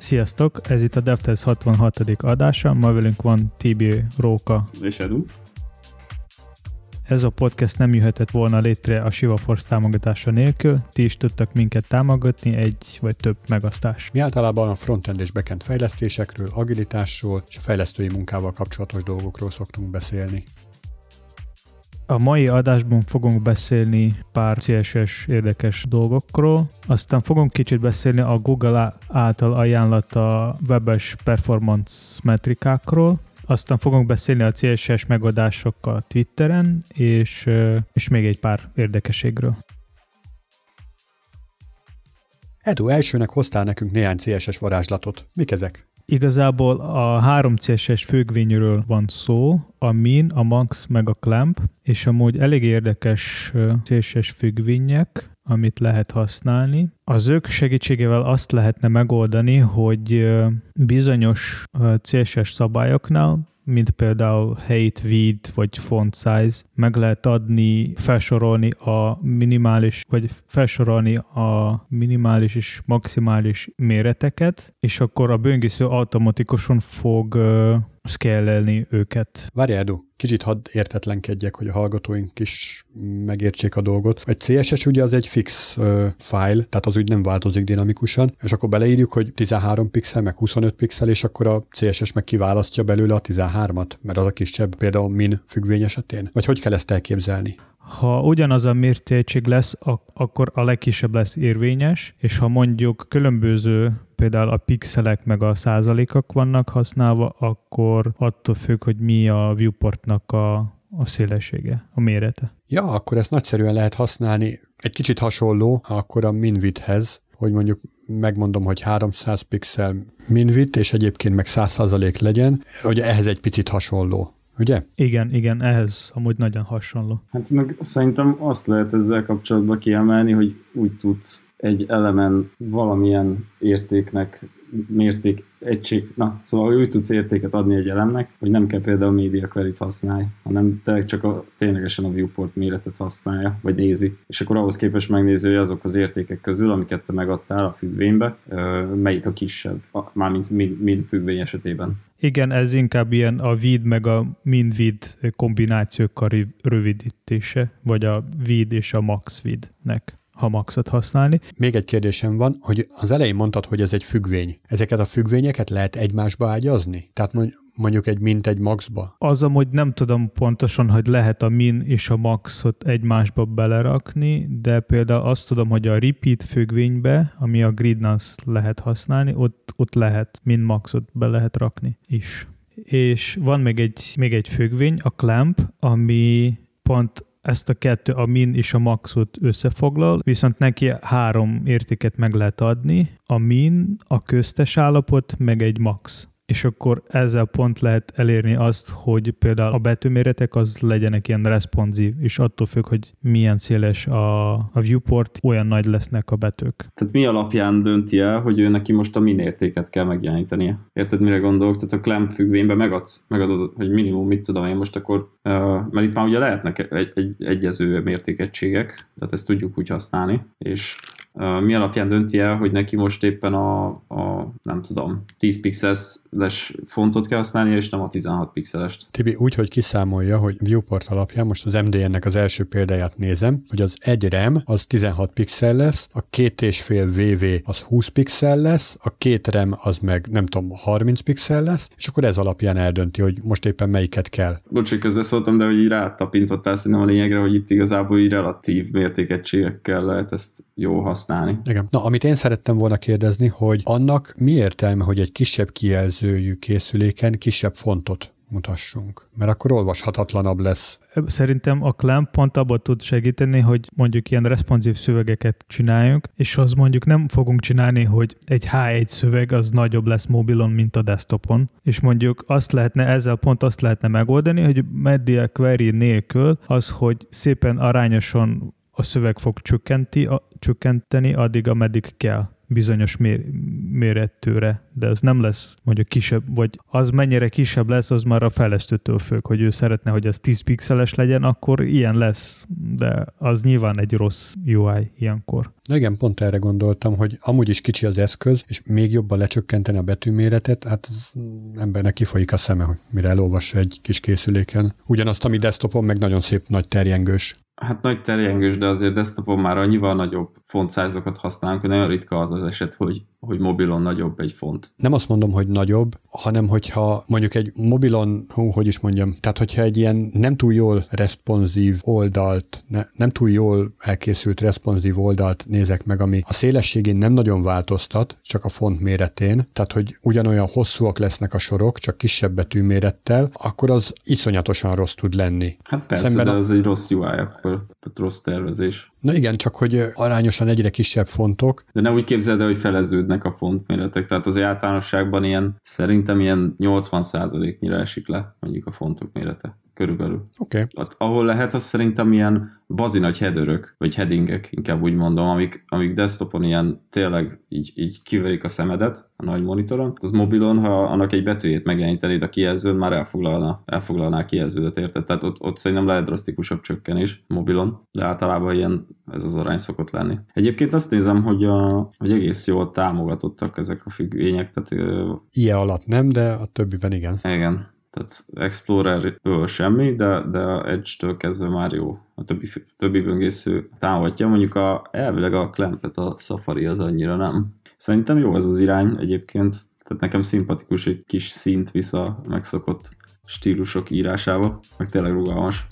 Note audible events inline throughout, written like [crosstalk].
Sziasztok, ez itt a DevTest 66. adása, ma velünk van Tibi Róka. És Edu. Ez a podcast nem jöhetett volna létre a Shiva Force támogatása nélkül, ti is tudtak minket támogatni egy vagy több megasztás. Mi általában a frontend és backend fejlesztésekről, agilitásról és a fejlesztői munkával kapcsolatos dolgokról szoktunk beszélni. A mai adásban fogunk beszélni pár CSS érdekes dolgokról, aztán fogunk kicsit beszélni a Google által ajánlata webes performance metrikákról, aztán fogunk beszélni a CSS megoldásokkal Twitteren, és, és még egy pár érdekeségről. Edu, elsőnek hoztál nekünk néhány CSS varázslatot. Mik ezek? Igazából a három CSS függvényről van szó, a min, a max meg a clamp, és amúgy elég érdekes CSS függvények, amit lehet használni. Az ők segítségével azt lehetne megoldani, hogy bizonyos CSS szabályoknál mint például height, width vagy font size, meg lehet adni, felsorolni a minimális, vagy felsorolni a minimális és maximális méreteket, és akkor a böngésző automatikusan fog scale őket. Várj, Edu, kicsit hadd értetlenkedjek, hogy a hallgatóink is megértsék a dolgot. Egy CSS ugye az egy fix uh, file, tehát az úgy nem változik dinamikusan, és akkor beleírjuk, hogy 13 pixel, meg 25 pixel, és akkor a CSS meg kiválasztja belőle a 13-at, mert az a kisebb, például min függvény esetén. Vagy hogy kell ezt elképzelni? Ha ugyanaz a mértékség lesz, akkor a legkisebb lesz érvényes, és ha mondjuk különböző például a pixelek meg a százalékok vannak használva, akkor attól függ, hogy mi a viewportnak a, a szélessége, a mérete. Ja, akkor ezt nagyszerűen lehet használni. Egy kicsit hasonló akkor a minwidthhez, hogy mondjuk megmondom, hogy 300 pixel minwidth, és egyébként meg 100% legyen, hogy ehhez egy picit hasonló ugye? Igen, igen, ehhez amúgy nagyon hasonló. Hát meg szerintem azt lehet ezzel kapcsolatban kiemelni, hogy úgy tudsz egy elemen valamilyen értéknek mérték egység, na, szóval úgy tudsz értéket adni egy elemnek, hogy nem kell például media query használni, hanem tényleg csak a, ténylegesen a viewport méretet használja, vagy nézi, és akkor ahhoz képest megnézi, hogy azok az értékek közül, amiket te megadtál a függvénybe, melyik a kisebb, mármint mind, mind függvény esetében. Igen, ez inkább ilyen a vid meg a min vid kombinációkkal rövidítése, vagy a vid és a max vidnek ha maxot használni. Még egy kérdésem van, hogy az elején mondtad, hogy ez egy függvény. Ezeket a függvényeket lehet egymásba ágyazni? Tehát mondjuk egy mint egy maxba? Az amúgy nem tudom pontosan, hogy lehet a min és a maxot egymásba belerakni, de például azt tudom, hogy a repeat függvénybe, ami a gridnans lehet használni, ott, ott lehet min maxot be lehet rakni is. És van még egy, még egy függvény, a clamp, ami pont ezt a kettő, a min és a maxot összefoglal, viszont neki három értéket meg lehet adni, a min, a köztes állapot, meg egy max és akkor ezzel pont lehet elérni azt, hogy például a betűméretek az legyenek ilyen responsív, és attól függ, hogy milyen széles a, a viewport, olyan nagy lesznek a betűk. Tehát mi alapján dönti el, hogy ő neki most a min értéket kell megjelenítenie? Érted, mire gondolok? Tehát a clamp függvényben megadsz, megadod, hogy minimum mit tudom én most akkor, uh, mert itt már ugye lehetnek egy, egy, egyező mértékegységek, tehát ezt tudjuk úgy használni, és mi alapján dönti el, hogy neki most éppen a, a nem tudom, 10 pixeles fontot kell használni, és nem a 16 pixelest. Tibi, úgy, hogy kiszámolja, hogy viewport alapján, most az MDN-nek az első példáját nézem, hogy az egy RAM az 16 pixel lesz, a két és fél VV az 20 pixel lesz, a két RAM az meg nem tudom, 30 pixel lesz, és akkor ez alapján eldönti, hogy most éppen melyiket kell. Bocs, hogy közbeszóltam, de hogy így rátapintottál szerintem a lényegre, hogy itt igazából így relatív mértékegységekkel lehet ezt jó használni használni. Igen. Na, amit én szerettem volna kérdezni, hogy annak mi értelme, hogy egy kisebb kijelzőjű készüléken kisebb fontot mutassunk, mert akkor olvashatatlanabb lesz. Szerintem a Clamp pont abban tud segíteni, hogy mondjuk ilyen responsív szövegeket csináljunk, és az mondjuk nem fogunk csinálni, hogy egy H1 szöveg az nagyobb lesz mobilon, mint a desktopon, és mondjuk azt lehetne, ezzel pont azt lehetne megoldani, hogy media query nélkül az, hogy szépen arányosan a szöveg fog csökkenti, a, csökkenteni addig, ameddig kell bizonyos mér, méretűre, de az nem lesz mondjuk kisebb, vagy az mennyire kisebb lesz, az már a fejlesztőtől függ, hogy ő szeretne, hogy ez 10 pixeles legyen, akkor ilyen lesz, de az nyilván egy rossz UI ilyenkor. Na igen, pont erre gondoltam, hogy amúgy is kicsi az eszköz, és még jobban lecsökkenteni a betűméretet, hát az embernek kifolyik a szeme, hogy mire elolvassa egy kis készüléken. Ugyanazt, ami desktopon meg nagyon szép nagy terjengős. Hát nagy terjengős, de azért desktopon már annyival nagyobb fontszájzokat használunk, hogy nagyon ritka az az eset, hogy, hogy mobilon nagyobb egy font. Nem azt mondom, hogy nagyobb, hanem hogyha mondjuk egy mobilon, hú, hogy is mondjam, tehát hogyha egy ilyen nem túl jól responsív oldalt, ne, nem túl jól elkészült responsív oldalt nézek meg, ami a szélességén nem nagyon változtat, csak a font méretén, tehát hogy ugyanolyan hosszúak lesznek a sorok, csak kisebb betűmérettel, akkor az iszonyatosan rossz tud lenni. Hát persze, Szemben de ez egy rossz UI akkor tehát rossz tervezés. Na igen, csak hogy arányosan egyre kisebb fontok. De ne úgy képzeld el, hogy feleződnek a fontméretek, tehát az általánosságban ilyen, szerintem ilyen 80%-nyira esik le mondjuk a fontok mérete körülbelül. Oké. Okay. Ahol lehet, az szerintem ilyen bazi nagy headerök, vagy headingek, inkább úgy mondom, amik, amik desktopon ilyen tényleg így, így kiverik a szemedet a nagy monitoron. Az mobilon, ha annak egy betűjét megjelenítenéd a kijelzőn, már elfoglalna, elfoglalná a kijelződet, érted? Tehát ott, ott szerintem lehet drasztikusabb csökkenés mobilon, de általában ilyen ez az arány szokott lenni. Egyébként azt nézem, hogy, a, hogy egész jól támogatottak ezek a függvények. Tehát, Ilyen alatt nem, de a többiben igen. Igen. Tehát Explorer-ből semmi, de, de Edge-től kezdve már jó. A többi, többi böngésző támogatja, mondjuk a, elvileg a Clampet a Safari az annyira nem. Szerintem jó ez az irány egyébként, tehát nekem szimpatikus egy kis szint vissza megszokott stílusok írásába, meg tényleg rugalmas.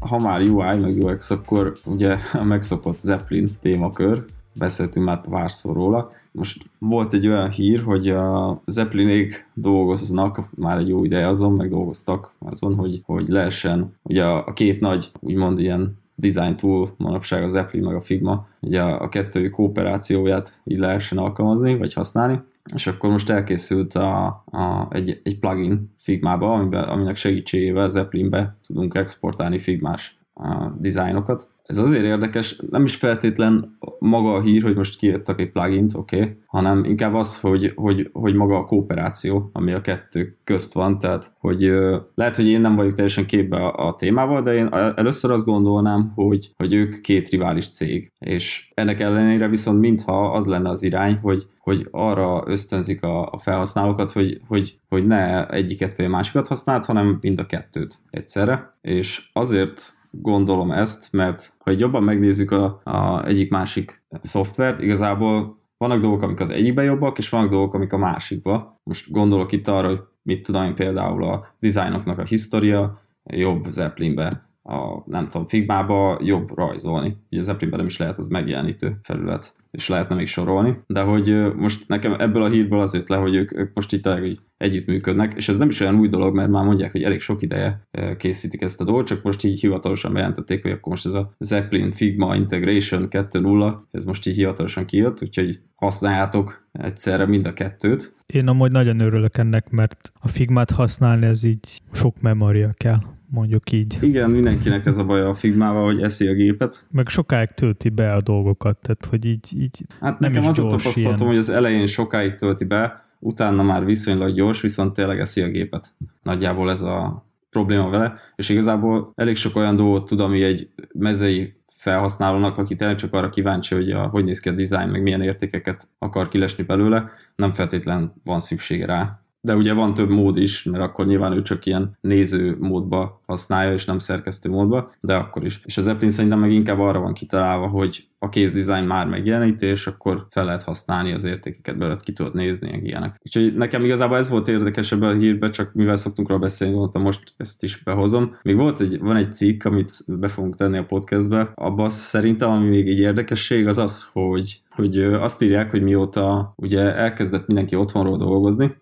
Ha már UI meg UX, akkor ugye a megszokott Zeppelin témakör, beszéltünk már párszor róla, most volt egy olyan hír, hogy a Zeppelinék dolgoznak már egy jó ideje azon, meg dolgoztak azon, hogy, hogy lehessen ugye a, a két nagy, úgymond ilyen design tool manapság a Zeppelin meg a Figma, ugye a, a kettő kooperációját így lehessen alkalmazni, vagy használni, és akkor most elkészült a, a, egy, egy plugin Figmába, amiben, aminek segítségével Zeppelinbe tudunk exportálni Figmás a dizájnokat, ez azért érdekes, nem is feltétlen maga a hír, hogy most kiadtak egy plugint, oké, okay, hanem inkább az, hogy, hogy, hogy maga a kooperáció, ami a kettő közt van, tehát hogy lehet, hogy én nem vagyok teljesen képbe a, a témával, de én először azt gondolnám, hogy, hogy ők két rivális cég, és ennek ellenére viszont mintha az lenne az irány, hogy, hogy arra ösztönzik a, a felhasználókat, hogy, hogy, hogy ne egyiket vagy a másikat használt, hanem mind a kettőt egyszerre, és azért gondolom ezt, mert ha jobban megnézzük a, a egyik-másik szoftvert, igazából vannak dolgok, amik az egyikben jobbak, és vannak dolgok, amik a másikba. Most gondolok itt arra, hogy mit tudom én például a dizájnoknak a historia, jobb Zeppelinbe, a nem tudom, Figmába jobb rajzolni. Ugye Zeppelinben nem is lehet az megjelenítő felület és lehetne még sorolni, de hogy most nekem ebből a hírből az jött le, hogy ők, ők most itt együttműködnek, és ez nem is olyan új dolog, mert már mondják, hogy elég sok ideje készítik ezt a dolgot, csak most így hivatalosan bejelentették, hogy akkor most ez a Zeppelin Figma Integration 2.0, ez most így hivatalosan kijött, úgyhogy használjátok egyszerre mind a kettőt. Én amúgy nagyon örülök ennek, mert a Figmát használni ez így sok memória kell mondjuk így. Igen, mindenkinek ez a baj a Figmával, hogy eszi a gépet. Meg sokáig tölti be a dolgokat, tehát hogy így, így Hát nem nekem az a tapasztalatom, ilyen. hogy az elején sokáig tölti be, utána már viszonylag gyors, viszont tényleg eszi a gépet. Nagyjából ez a probléma vele, és igazából elég sok olyan dolgot tud, ami egy mezei felhasználónak, aki tényleg csak arra kíváncsi, hogy a, hogy néz ki a design, meg milyen értékeket akar kilesni belőle, nem feltétlen van szüksége rá de ugye van több mód is, mert akkor nyilván ő csak ilyen néző módba használja, és nem szerkesztő módba, de akkor is. És az Apple szerintem meg inkább arra van kitalálva, hogy a kéz design már megjelenítés, és akkor fel lehet használni az értékeket belőle, ki tudod nézni, ilyenek. Úgyhogy nekem igazából ez volt érdekes ebben a hírben, csak mivel szoktunk róla beszélni, gondoltam most ezt is behozom. Még volt egy, van egy cikk, amit be fogunk tenni a podcastbe, abban szerintem, ami még egy érdekesség, az az, hogy hogy azt írják, hogy mióta ugye elkezdett mindenki otthonról dolgozni,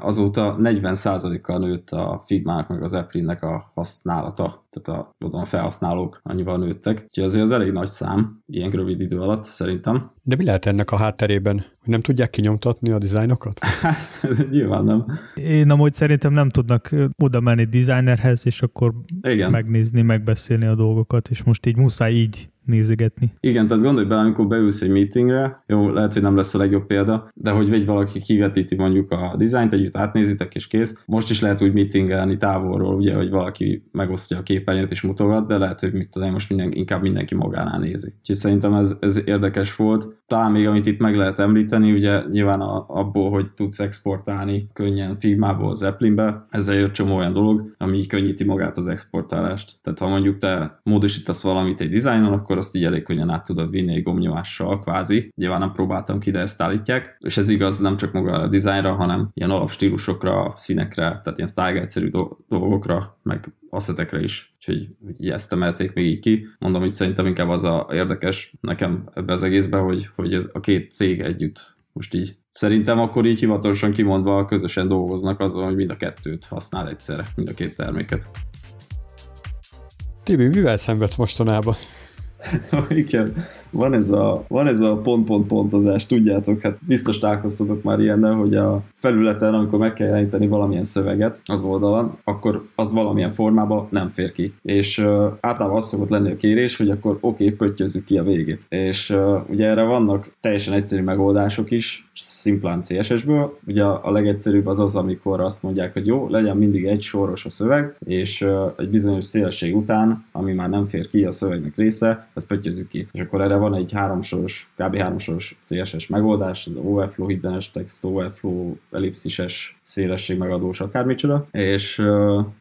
azóta 40%-kal nőtt a Figmának meg az Apple-nek a használata, tehát a, a felhasználók annyival nőttek. Úgyhogy azért az elég nagy szám, ilyen rövid idő alatt szerintem. De mi lehet ennek a hátterében? Hogy nem tudják kinyomtatni a dizájnokat? [laughs] Hát, nyilván nem. Én amúgy szerintem nem tudnak oda menni designerhez, és akkor Igen. megnézni, megbeszélni a dolgokat, és most így muszáj így nézegetni. Igen, tehát gondolj bele, amikor beülsz egy meetingre, jó, lehet, hogy nem lesz a legjobb példa, de hogy egy valaki kivetíti mondjuk a dizájnt, együtt átnézitek és kész. Most is lehet úgy meetingelni távolról, ugye, hogy valaki megosztja a képernyőt és mutogat, de lehet, hogy mit tudom, most minden, inkább mindenki magánál nézi. Úgyhogy szerintem ez, ez érdekes volt. Talán még amit itt meg lehet említeni, ugye nyilván a, abból, hogy tudsz exportálni könnyen Figmából Zeppelinbe, ezzel jött csomó olyan dolog, ami könnyíti magát az exportálást. Tehát ha mondjuk te módosítasz valamit egy dizájnon, akkor azt így elég könnyen át tudod vinni egy gombnyomással, kvázi. Nyilván nem próbáltam ki, de ezt állítják. És ez igaz nem csak maga a dizájnra, hanem ilyen alapstílusokra, színekre, tehát ilyen style egyszerű dolgokra, meg asszetekre is. Úgyhogy így ezt emelték még így ki. Mondom, hogy szerintem inkább az a érdekes nekem ebbe az egészben, hogy, hogy ez a két cég együtt most így Szerintem akkor így hivatalosan kimondva közösen dolgoznak azon, hogy mind a kettőt használ egyszerre, mind a két terméket. Tibi, mivel szenvedsz mostanában? [laughs] Igen, van ez a, van ez a pont-pont-pontozás, tudjátok, hát biztos találkoztatok már ilyennel, hogy a felületen, amikor meg kell jeleníteni valamilyen szöveget az oldalon, akkor az valamilyen formában nem fér ki. És uh, általában az szokott lenni a kérés, hogy akkor oké, okay, pöttyözzük ki a végét. És uh, ugye erre vannak teljesen egyszerű megoldások is, szimplán CSS-ből. Ugye a, a legegyszerűbb az az, amikor azt mondják, hogy jó, legyen mindig egy soros a szöveg, és uh, egy bizonyos szélesség után, ami már nem fér ki a szövegnek része, ezt pöttyözzük ki. És akkor erre van egy háromsoros, kb. háromsoros CSS megoldás, az overflow, hiddenes text, overflow, ellipszises szélesség megadós, akármicsoda. És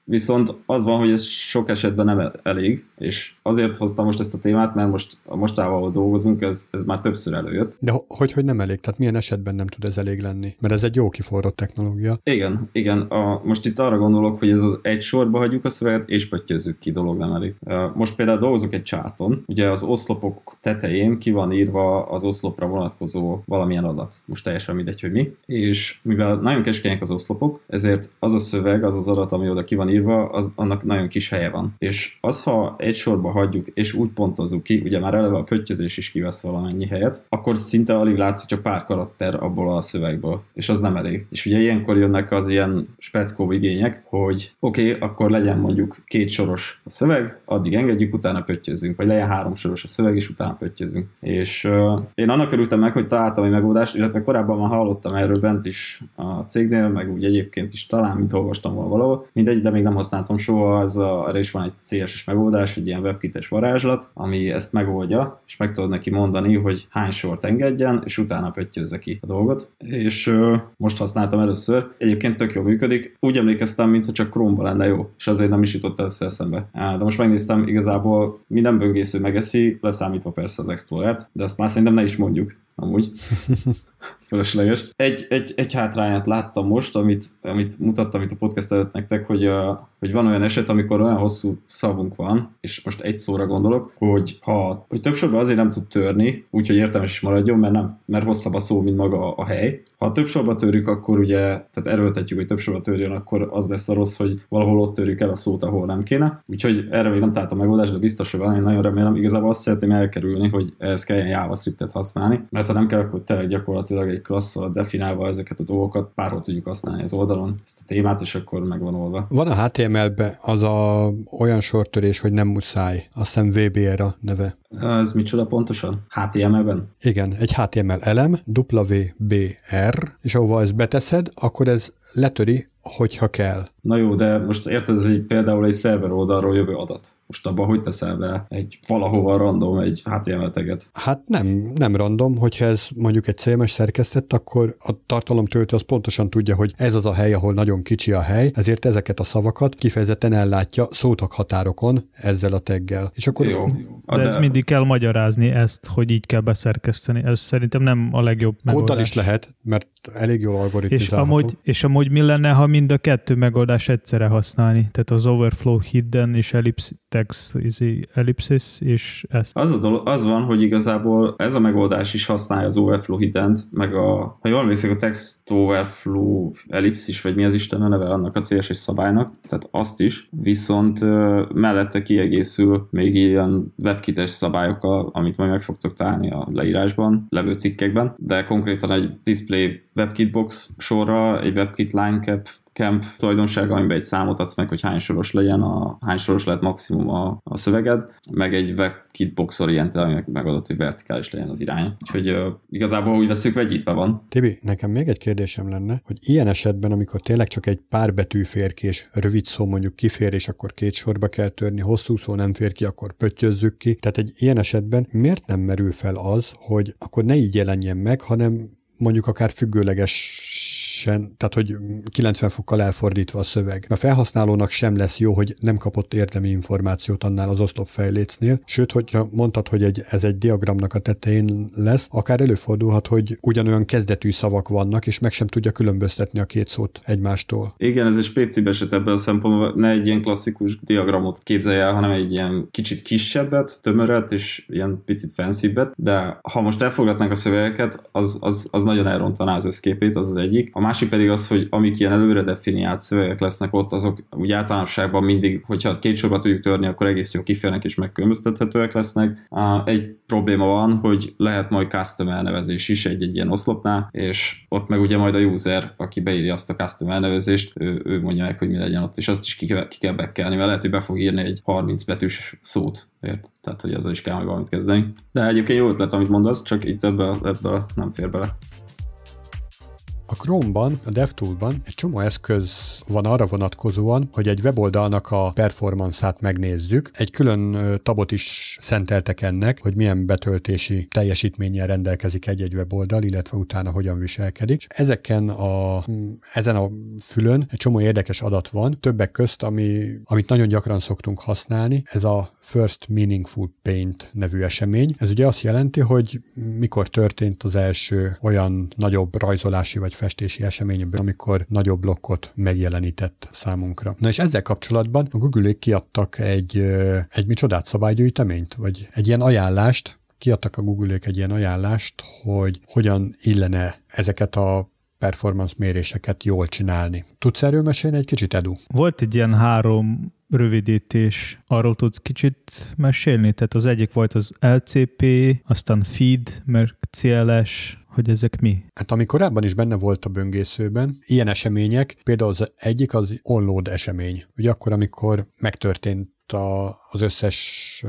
viszont az van, hogy ez sok esetben nem elég, és azért hoztam most ezt a témát, mert most a mostával, dolgozunk, ez, ez már többször előjött. De hogy, hogy nem elég? Tehát milyen esetben nem tud ez elég lenni? Mert ez egy jó kiforrott technológia. Igen, igen. A, most itt arra gondolok, hogy ez az egy sorba hagyjuk a szöveget, és pöttyözzük ki, dolog nem elég. Most például dolgozok egy csáton, ugye az oszlopok tetején ki van írva az oszlopra vonatkozó valamilyen adat. Most teljesen mindegy, hogy mi. És mivel nagyon keskenyek az oszlopok, ezért az a szöveg, az az adat, ami oda ki van írva, az, annak nagyon kis helye van. És az, ha egy sorba hagyjuk, és úgy pontozzuk ki, ugye már eleve a pöttyözés is kivesz valamennyi helyet, akkor szinte alig látszik csak pár karakter abból a szövegből, és az nem elég. És ugye ilyenkor jönnek az ilyen speckó igények, hogy oké, okay, akkor legyen mondjuk két soros a szöveg, addig engedjük, utána pöttyözzünk, vagy legyen három soros a szöveg, és utána pöttyözzünk. És uh, én annak örültem meg, hogy találtam egy megoldást, illetve korábban már hallottam erről bent is a cégnél, meg úgy egyébként is talán, mint olvastam volna valahol. Mindegy, de még nem használtam soha, az a, erre is van egy CSS megoldás, egy ilyen webkites varázslat, ami ezt megoldja, és meg tudod neki mondani, hogy hány sort engedjen, és utána pöttyözze ki a dolgot. És uh, most használtam először. Egyébként tök jó működik. Úgy emlékeztem, mintha csak Chrome-ba lenne jó, és azért nem is jutott először eszembe. De most megnéztem, igazából minden böngésző megeszi, leszámítva persze az Explorer-t, de ezt már szerintem ne is mondjuk amúgy. [laughs] Fölösleges. Egy, egy, egy hátrányát láttam most, amit, amit mutattam itt a podcast előtt nektek, hogy, a, hogy van olyan eset, amikor olyan hosszú szavunk van, és most egy szóra gondolok, hogy ha hogy több sorban azért nem tud törni, úgyhogy értelmes is maradjon, mert, nem, mert hosszabb a szó, mint maga a, a hely. Ha több sorba törjük, akkor ugye, tehát erőltetjük, hogy több sorba törjön, akkor az lesz a rossz, hogy valahol ott törjük el a szót, ahol nem kéne. Úgyhogy erre még nem találtam megoldást, de biztos, hogy van, én nagyon remélem. Igazából azt szeretném elkerülni, hogy ezt kelljen JavaScriptet használni, mert ha nem kell, akkor tényleg gyakorlatilag egy klasszal definálva ezeket a dolgokat, párhol tudjuk használni az oldalon ezt a témát, és akkor megvan olva. Van a HTML-be az a olyan sortörés, hogy nem muszáj, azt hiszem VBR a neve. Ez micsoda pontosan? HTML-ben? Igen, egy HTML elem, WBR, és ahova ezt beteszed, akkor ez letöri, hogyha kell. Na jó, de most érted, ez egy, például egy szerver oldalról jövő adat. Most abban hogy teszel be egy valahova random, egy HTML teget? Hát nem, nem random, hogyha ez mondjuk egy CMS szerkesztett, akkor a tartalomtöltő az pontosan tudja, hogy ez az a hely, ahol nagyon kicsi a hely, ezért ezeket a szavakat kifejezetten ellátja szótak határokon ezzel a teggel. És akkor jó. De, de ez mindig kell magyarázni ezt, hogy így kell beszerkeszteni. Ez szerintem nem a legjobb megoldás. Kóddal is lehet, mert elég jól És algoritmizálható. amúgy, és amúgy mi lenne, ha mind a kettő megoldás egyszerre használni? Tehát az overflow hidden és ellipse, text ellipsis, és ezt. Az, a dolog, az van, hogy igazából ez a megoldás is használja az overflow hidden meg a, ha jól emlékszek, a text overflow ellipsis, vagy mi az Isten a neve annak a CSS szabálynak, tehát azt is, viszont mellette kiegészül még ilyen webkites szabályokkal, amit majd meg fogtok találni a leírásban, levő cikkekben, de konkrétan egy display WebKit box sorra, egy WebKit line cap camp tulajdonsága, amiben egy számot adsz meg, hogy hány soros legyen, a, hány soros lehet maximum a, a szöveged, meg egy WebKit box oriented, ami megadott, hogy vertikális legyen az irány. Úgyhogy uh, igazából úgy veszük, vegyítve van. Tibi, nekem még egy kérdésem lenne, hogy ilyen esetben, amikor tényleg csak egy pár betű fér ki, és rövid szó mondjuk kifér, és akkor két sorba kell törni, hosszú szó nem fér ki, akkor pöttyözzük ki. Tehát egy ilyen esetben miért nem merül fel az, hogy akkor ne így jelenjen meg, hanem mondjuk akár függőlegesen, tehát hogy 90 fokkal elfordítva a szöveg. A felhasználónak sem lesz jó, hogy nem kapott érdemi információt annál az oszlopfejlécnél, sőt, hogyha mondtad, hogy egy, ez egy diagramnak a tetején lesz, akár előfordulhat, hogy ugyanolyan kezdetű szavak vannak, és meg sem tudja különböztetni a két szót egymástól. Igen, ez egy spécibb eset ebből a szempontból, ne egy ilyen klasszikus diagramot képzelj el, hanem egy ilyen kicsit kisebbet, tömöret, és ilyen picit fancybbet, de ha most elfogadnánk a szövegeket, az, az, az nagyon elrontaná az összképét, az az egyik. A másik pedig az, hogy amik ilyen előre definiált szövegek lesznek ott, azok úgy általánosságban mindig, hogyha két sorba tudjuk törni, akkor egész jól kiférnek és megkülönböztethetőek lesznek. Egy probléma van, hogy lehet majd custom elnevezés is egy-egy ilyen oszlopnál, és ott meg ugye majd a user, aki beírja azt a custom elnevezést, ő, ő mondja meg, hogy mi legyen ott, és azt is ki kell, ki kell bekelni, mert lehet, hogy be fog írni egy 30 betűs szót, ért? Tehát, hogy azzal is kell majd valamit kezdeni. De egyébként jó ötlet, amit mondasz, csak itt ebbe, ebbe nem fér bele. A Chrome-ban, a DevTool-ban egy csomó eszköz van arra vonatkozóan, hogy egy weboldalnak a performance-át megnézzük. Egy külön tabot is szenteltek ennek, hogy milyen betöltési teljesítménnyel rendelkezik egy-egy weboldal, illetve utána hogyan viselkedik. Ezeken a, ezen a fülön egy csomó érdekes adat van, többek közt, ami, amit nagyon gyakran szoktunk használni, ez a First Meaningful Paint nevű esemény. Ez ugye azt jelenti, hogy mikor történt az első olyan nagyobb rajzolási vagy festési eseményből, amikor nagyobb blokkot megjelenített számunkra. Na és ezzel kapcsolatban a google kiadtak egy, egy micsodát szabálygyűjteményt, vagy egy ilyen ajánlást, kiadtak a google egy ilyen ajánlást, hogy hogyan illene ezeket a performance méréseket jól csinálni. Tudsz erről mesélni egy kicsit, Edu? Volt egy ilyen három rövidítés, arról tudsz kicsit mesélni? Tehát az egyik volt az LCP, aztán feed, meg CLS, hogy ezek mi? Hát ami korábban is benne volt a böngészőben, ilyen események, például az egyik az onload esemény. Ugye akkor, amikor megtörtént a, az összes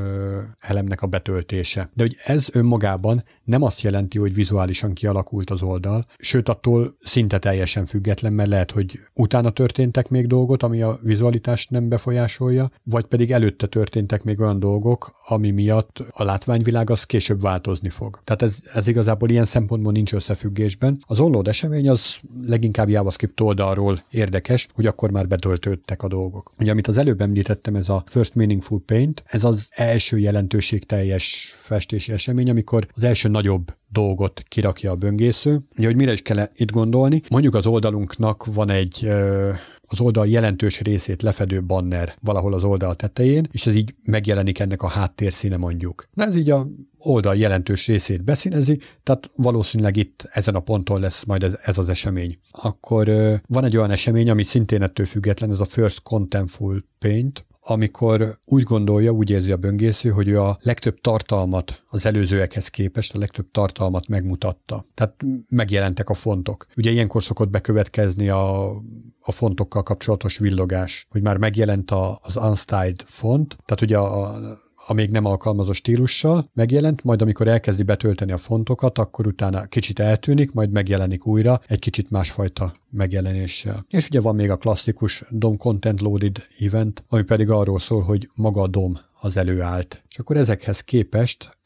elemnek a betöltése. De hogy ez önmagában nem azt jelenti, hogy vizuálisan kialakult az oldal, sőt attól szinte teljesen független, mert lehet, hogy utána történtek még dolgok, ami a vizualitást nem befolyásolja, vagy pedig előtte történtek még olyan dolgok, ami miatt a látványvilág az később változni fog. Tehát ez, ez igazából ilyen szempontból nincs összefüggésben. Az onload esemény az leginkább JavaScript oldalról érdekes, hogy akkor már betöltődtek a dolgok. Ugye, amit az előbb említettem, ez a First Meaningful Paint, ez az első jelentőségteljes festési esemény, amikor az első nagyobb dolgot kirakja a böngésző. Ugye, hogy mire is kell itt gondolni? Mondjuk az oldalunknak van egy az oldal jelentős részét lefedő banner valahol az oldal tetején, és ez így megjelenik ennek a háttérszíne mondjuk. Na ez így a oldal jelentős részét beszínezi, tehát valószínűleg itt ezen a ponton lesz majd ez, ez az esemény. Akkor van egy olyan esemény, ami szintén ettől független, ez a First Contentful Paint, amikor úgy gondolja, úgy érzi a böngésző, hogy ő a legtöbb tartalmat az előzőekhez képest, a legtöbb tartalmat megmutatta. Tehát megjelentek a fontok. Ugye ilyenkor szokott bekövetkezni a, a fontokkal kapcsolatos villogás, hogy már megjelent a, az unstyled font, tehát ugye a, a még nem alkalmazott stílussal megjelent, majd amikor elkezdi betölteni a fontokat, akkor utána kicsit eltűnik, majd megjelenik újra egy kicsit másfajta megjelenéssel. És ugye van még a klasszikus DOM Content Loaded event, ami pedig arról szól, hogy maga a DOM az előállt. És akkor ezekhez képest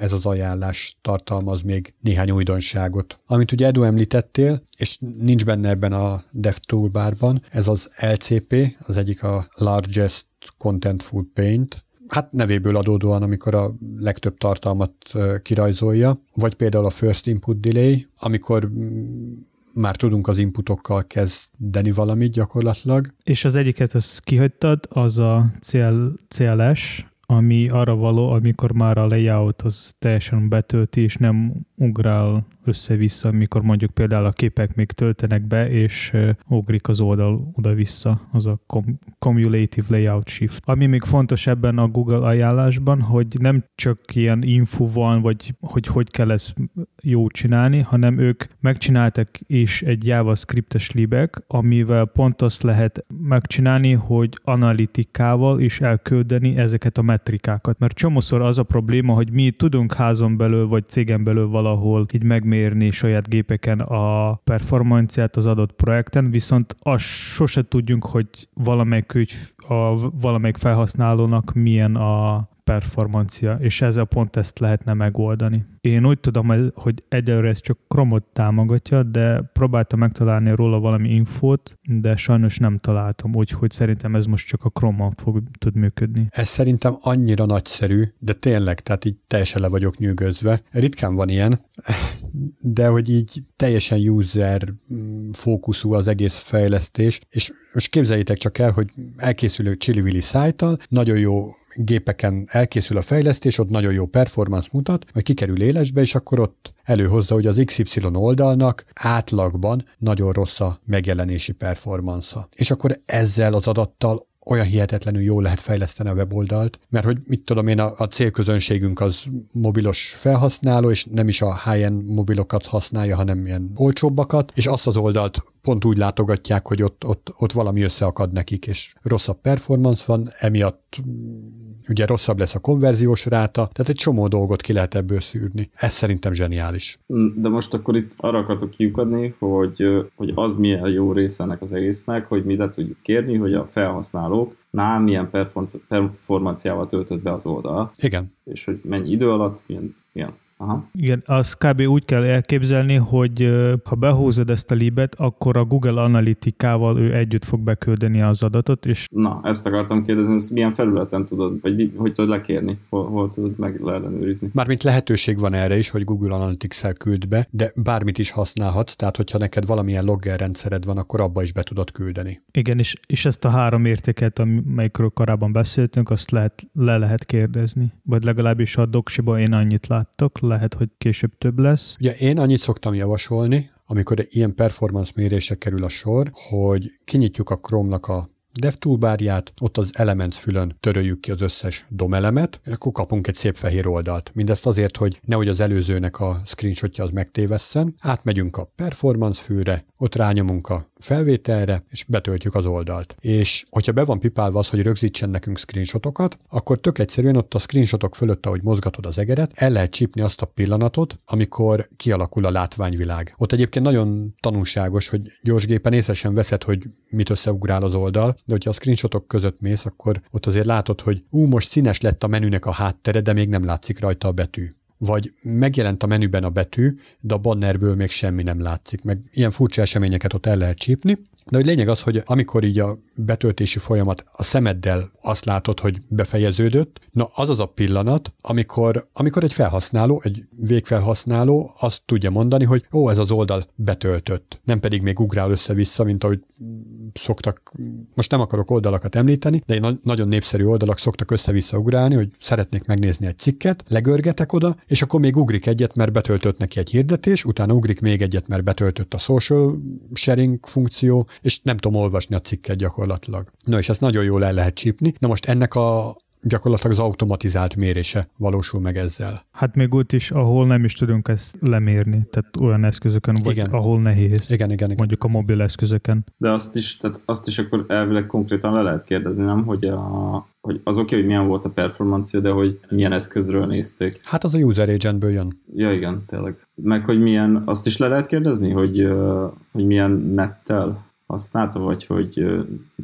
ez az ajánlás tartalmaz még néhány újdonságot. Amit ugye Edu említettél, és nincs benne ebben a DevToolbarban, ez az LCP, az egyik a Largest Contentful Paint, hát nevéből adódóan, amikor a legtöbb tartalmat kirajzolja, vagy például a First Input Delay, amikor már tudunk az inputokkal kezdeni valamit gyakorlatilag. És az egyiket, ezt kihagytad, az a CL, CLS, ami arra való, amikor már a layout az teljesen betölti, és nem ugrál össze-vissza, amikor mondjuk például a képek még töltenek be, és ugrik az oldal oda-vissza, az a cumulative layout shift. Ami még fontos ebben a Google ajánlásban, hogy nem csak ilyen info van, vagy hogy hogy kell ezt jó csinálni, hanem ők megcsináltak is egy JavaScript-es libek, amivel pont azt lehet megcsinálni, hogy analitikával is elküldeni ezeket a metrikákat. Mert csomószor az a probléma, hogy mi tudunk házon belül, vagy cégen belül valahol így meg megmérni saját gépeken a performanciát az adott projekten, viszont azt sose tudjunk, hogy valamelyik, ügy, a, valamelyik felhasználónak milyen a performancia, és ezzel pont ezt lehetne megoldani. Én úgy tudom, hogy egyelőre ez csak Chrome-ot támogatja, de próbáltam megtalálni róla valami infót, de sajnos nem találtam, úgyhogy szerintem ez most csak a Chrome-on fog tud működni. Ez szerintem annyira nagyszerű, de tényleg, tehát így teljesen le vagyok nyűgözve. Ritkán van ilyen, [laughs] de hogy így teljesen user mm, fókuszú az egész fejlesztés, és most képzeljétek csak el, hogy elkészülő Chili szájtal, nagyon jó gépeken elkészül a fejlesztés, ott nagyon jó performance mutat, majd kikerül élesbe, és akkor ott előhozza, hogy az XY oldalnak átlagban nagyon rossz a megjelenési performance És akkor ezzel az adattal olyan hihetetlenül jól lehet fejleszteni a weboldalt, mert hogy mit tudom én, a, a célközönségünk az mobilos felhasználó, és nem is a high-end mobilokat használja, hanem ilyen olcsóbbakat, és azt az oldalt pont úgy látogatják, hogy ott, ott, ott valami összeakad nekik, és rosszabb performance van, emiatt ugye rosszabb lesz a konverziós ráta, tehát egy csomó dolgot ki lehet ebből szűrni. Ez szerintem zseniális. De most akkor itt arra akartok kiukadni, hogy, hogy az milyen jó része ennek az egésznek, hogy mi le tudjuk kérni, hogy a felhasználók nál milyen performanciával töltött be az oldal. Igen. És hogy mennyi idő alatt, milyen, milyen Aha. Igen, az kb. úgy kell elképzelni, hogy ha behúzod ezt a libet, akkor a Google Analytikával ő együtt fog beküldeni az adatot, és... Na, ezt akartam kérdezni, ezt milyen felületen tudod, vagy hogy tudod lekérni, hol, hol tudod meg leellenőrizni? Mármint lehetőség van erre is, hogy Google Analytics-el küld be, de bármit is használhatsz, tehát hogyha neked valamilyen logger rendszered van, akkor abba is be tudod küldeni. Igen, és, és ezt a három értéket, amelyikről korábban beszéltünk, azt lehet, le lehet kérdezni. Vagy legalábbis a doksiban én annyit láttok, lehet, hogy később több lesz. Ugye én annyit szoktam javasolni, amikor ilyen performance mérése kerül a sor, hogy kinyitjuk a Chrome-nak a dev toolbárját, ott az Elements fülön töröljük ki az összes DOM elemet, és akkor kapunk egy szép fehér oldalt. Mindezt azért, hogy nehogy az előzőnek a screenshotja az megtévesszen. Átmegyünk a performance fűre, ott rányomunk a felvételre, és betöltjük az oldalt. És hogyha be van pipálva az, hogy rögzítsen nekünk screenshotokat, akkor tök egyszerűen ott a screenshotok fölött, ahogy mozgatod az egeret, el lehet csípni azt a pillanatot, amikor kialakul a látványvilág. Ott egyébként nagyon tanulságos, hogy gyors gépen észre sem veszed, hogy mit összeugrál az oldal, de hogyha a screenshotok között mész, akkor ott azért látod, hogy ú, most színes lett a menünek a háttere, de még nem látszik rajta a betű vagy megjelent a menüben a betű, de a bannerből még semmi nem látszik, meg ilyen furcsa eseményeket ott el lehet csípni, de hogy lényeg az, hogy amikor így a betöltési folyamat a szemeddel azt látod, hogy befejeződött, na az az a pillanat, amikor, amikor egy felhasználó, egy végfelhasználó azt tudja mondani, hogy ó, ez az oldal betöltött, nem pedig még ugrál össze-vissza, mint ahogy szoktak, most nem akarok oldalakat említeni, de egy nagyon népszerű oldalak szoktak össze-vissza ugrálni, hogy szeretnék megnézni egy cikket, legörgetek oda, és akkor még ugrik egyet, mert betöltött neki egy hirdetés, utána ugrik még egyet, mert betöltött a social sharing funkció, és nem tudom olvasni a cikket gyakorlatilag. Na és ezt nagyon jól el lehet csípni. Na most ennek a gyakorlatilag az automatizált mérése valósul meg ezzel. Hát még úgy is, ahol nem is tudunk ezt lemérni, tehát olyan eszközökön, vagy igen. ahol nehéz. Igen, igen, igen. Mondjuk a mobil eszközöken. De azt is, tehát azt is akkor elvileg konkrétan le lehet kérdezni, nem, hogy, a, hogy az oké, okay, hogy milyen volt a performancia, de hogy milyen eszközről nézték. Hát az a user agentből jön. Ja, igen, tényleg. Meg hogy milyen, azt is le lehet kérdezni, hogy, hogy milyen nettel használta, vagy hogy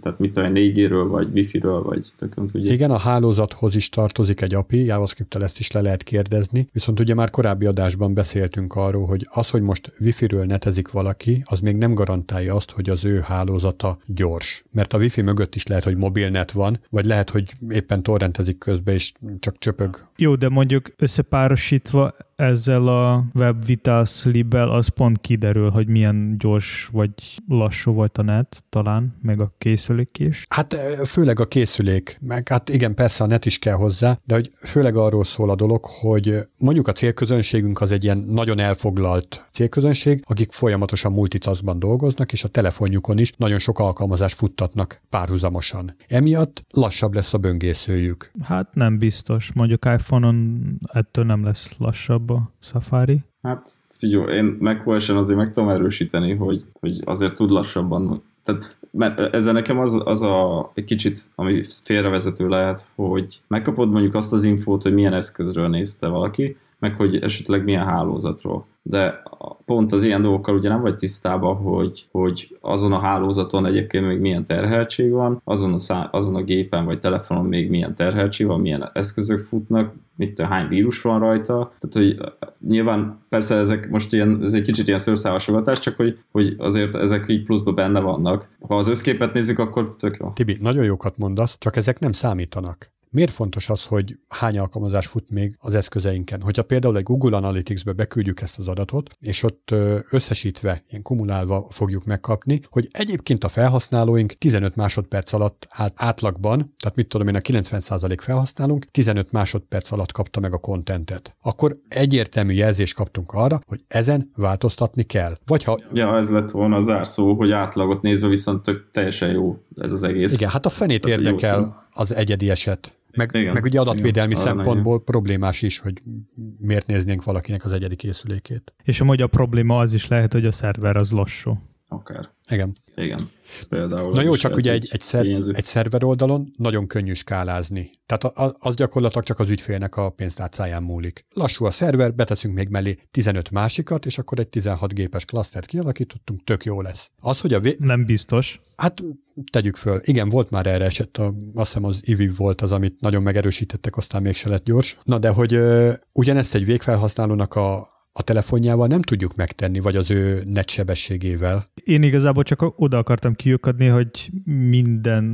tehát mit tudom, 4G-ről, vagy Wi-Fi-ről, vagy tökön tudja. Igen, a hálózathoz is tartozik egy API, javascript ezt is le lehet kérdezni, viszont ugye már korábbi adásban beszéltünk arról, hogy az, hogy most Wi-Fi-ről netezik valaki, az még nem garantálja azt, hogy az ő hálózata gyors. Mert a Wi-Fi mögött is lehet, hogy mobilnet van, vagy lehet, hogy éppen torrentezik közben, és csak csöpög. Jó, de mondjuk összepárosítva ezzel a Web Vitals libbel az pont kiderül, hogy milyen gyors vagy lassú volt a net, talán, meg a készülék is. Hát főleg a készülék, meg hát igen, persze a net is kell hozzá, de hogy főleg arról szól a dolog, hogy mondjuk a célközönségünk az egy ilyen nagyon elfoglalt célközönség, akik folyamatosan multitaskban dolgoznak, és a telefonjukon is nagyon sok alkalmazást futtatnak párhuzamosan. Emiatt lassabb lesz a böngészőjük. Hát nem biztos. Mondjuk iPhone-on ettől nem lesz lassabb a Safari. Hát figyelj, én macos azért meg tudom erősíteni, hogy, hogy azért tud lassabban. Tehát mert ezzel nekem az, az a egy kicsit, ami félrevezető lehet, hogy megkapod mondjuk azt az infót, hogy milyen eszközről nézte valaki, meg hogy esetleg milyen hálózatról. De pont az ilyen dolgokkal ugye nem vagy tisztában, hogy, hogy azon a hálózaton egyébként még milyen terheltség van, azon a, szá- azon a gépen vagy telefonon még milyen terheltség van, milyen eszközök futnak, mit, hány vírus van rajta. Tehát, hogy nyilván persze ezek most ilyen, ez egy kicsit ilyen szőrszávasogatás, csak hogy, hogy azért ezek így pluszban benne vannak. Ha az összképet nézzük, akkor tök jó. Tibi, nagyon jókat mondasz, csak ezek nem számítanak. Miért fontos az, hogy hány alkalmazás fut még az eszközeinken? Hogyha például egy Google Analytics-be beküldjük ezt az adatot, és ott összesítve, ilyen kumulálva fogjuk megkapni, hogy egyébként a felhasználóink 15 másodperc alatt át, átlagban, tehát mit tudom én, a 90% felhasználunk, 15 másodperc alatt kapta meg a kontentet. Akkor egyértelmű jelzést kaptunk arra, hogy ezen változtatni kell. Vagy ha... Ja, ez lett volna az árszó, hogy átlagot nézve viszont tök teljesen jó ez az egész. Igen, hát a fenét Tehát érdekel az egyedi eset. Meg, Igen. meg ugye adatvédelmi Igen, szempontból problémás is, hogy miért néznénk valakinek az egyedi készülékét. És amúgy a probléma az is lehet, hogy a szerver az lassú. Akár. Igen. Igen. Például Na jó, csak ugye egy, egy, szer, egy szerver oldalon nagyon könnyű skálázni. Tehát az gyakorlatilag csak az ügyfélnek a pénztárcáján múlik. Lassú a szerver, beteszünk még mellé 15 másikat, és akkor egy 16 gépes klasztert kialakítottunk, tök jó lesz. Az, hogy a vé... Nem biztos. Hát tegyük föl. Igen, volt már erre eset, a, azt hiszem az IVI volt az, amit nagyon megerősítettek, aztán mégse lett gyors. Na de hogy ö, ugyanezt egy végfelhasználónak a a telefonjával nem tudjuk megtenni, vagy az ő net sebességével. Én igazából csak oda akartam kiukadni, hogy minden,